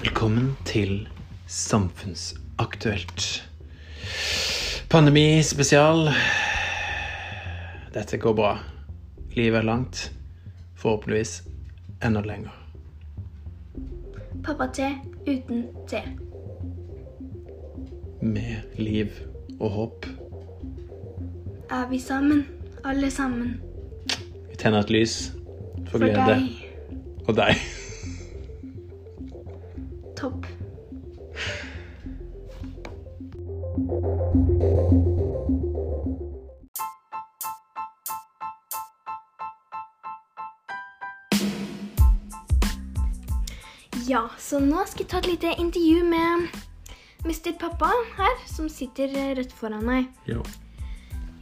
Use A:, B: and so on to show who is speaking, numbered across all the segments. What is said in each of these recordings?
A: Velkommen til Samfunnsaktuelt. Pandemi spesial. Dette går bra. Livet er langt. Forhåpentligvis enda lenger.
B: Pappa-te uten te.
A: Med liv og håp.
B: Er vi sammen, alle sammen?
A: Vi tenner et lys for,
B: For
A: glede.
B: deg.
A: Og deg.
B: Topp. Ja, så nå skal jeg ta et lite intervju med Mr. Pappa her, som sitter eh, rett foran meg.
A: Ja.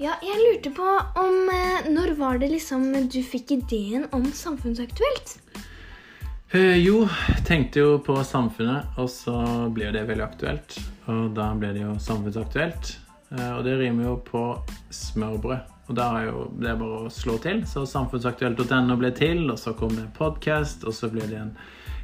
B: Ja, jeg lurte på om eh, Når var det liksom du fikk ideen om Samfunnsaktuelt?
A: Eh, jo, tenkte jo på samfunnet, og så ble jo det veldig aktuelt. Og da ble det jo samfunnsaktuelt. Eh, og det rimer jo på smørbrød. Og da er jo det bare å slå til. Så samfunnsaktuelt.no ble til, og så kom det podkast, og så ble det en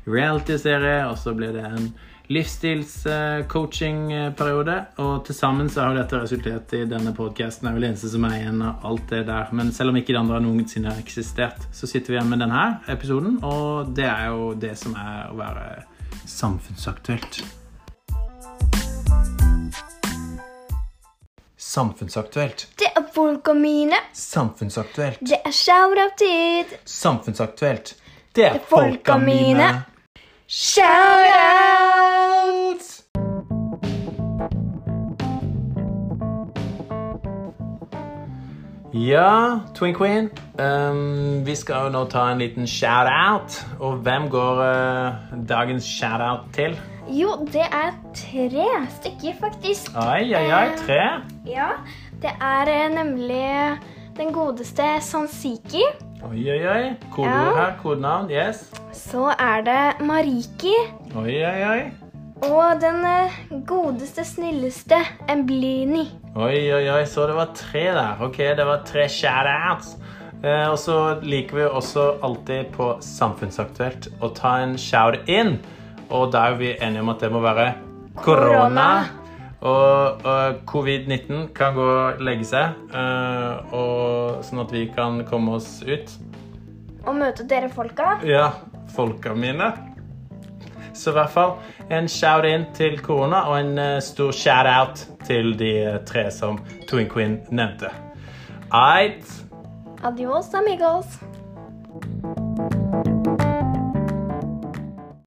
A: reality-serie, og så ble det en livsstilscoaching-periode. Og til sammen så har dette resultert i denne podkasten. Det er vel det eneste som er igjen av alt det der. Men selv om ikke de andre noensinne har eksistert, så sitter vi igjen med denne episoden, og det er jo det som er å være samfunnsaktuelt. Samfunnsaktuelt.
B: Det er folka mine.
A: Samfunnsaktuelt.
B: Det er shout-out-tid.
A: Samfunnsaktuelt. Det er
B: folka mine. Shout-out!
A: Ja, Twin Queen. Um, vi skal jo nå ta en liten shout-out. Og hvem går uh, dagens shout-out til?
B: Jo, det er tre stykker, faktisk.
A: Oi, oi, oi, tre.
B: Ja, det er uh, nemlig den godeste Sansiki.
A: Oi, oi, oi. Kodeord
B: Ja.
A: her. Kodenavn. Yes.
B: Så er det Mariki.
A: Oi, oi, oi.
B: Og den eh, godeste, snilleste Emblini.
A: Oi, oi, oi. Så det var tre der. Ok, det var tre shout-outs. Eh, og så liker vi også alltid på Samfunnsaktuelt å ta en shout-in. Og da er vi enige om at det må være.
B: Korona.
A: Og, og covid-19 kan gå og legge seg, eh, og, sånn at vi kan komme oss ut.
B: Og møte dere folka.
A: Ja, folka mine. Så i hvert fall en shout-in til korona og en eh, stor shout-out til de eh, tre som Twin Queen nevnte. Eit.
B: Adios, amigos.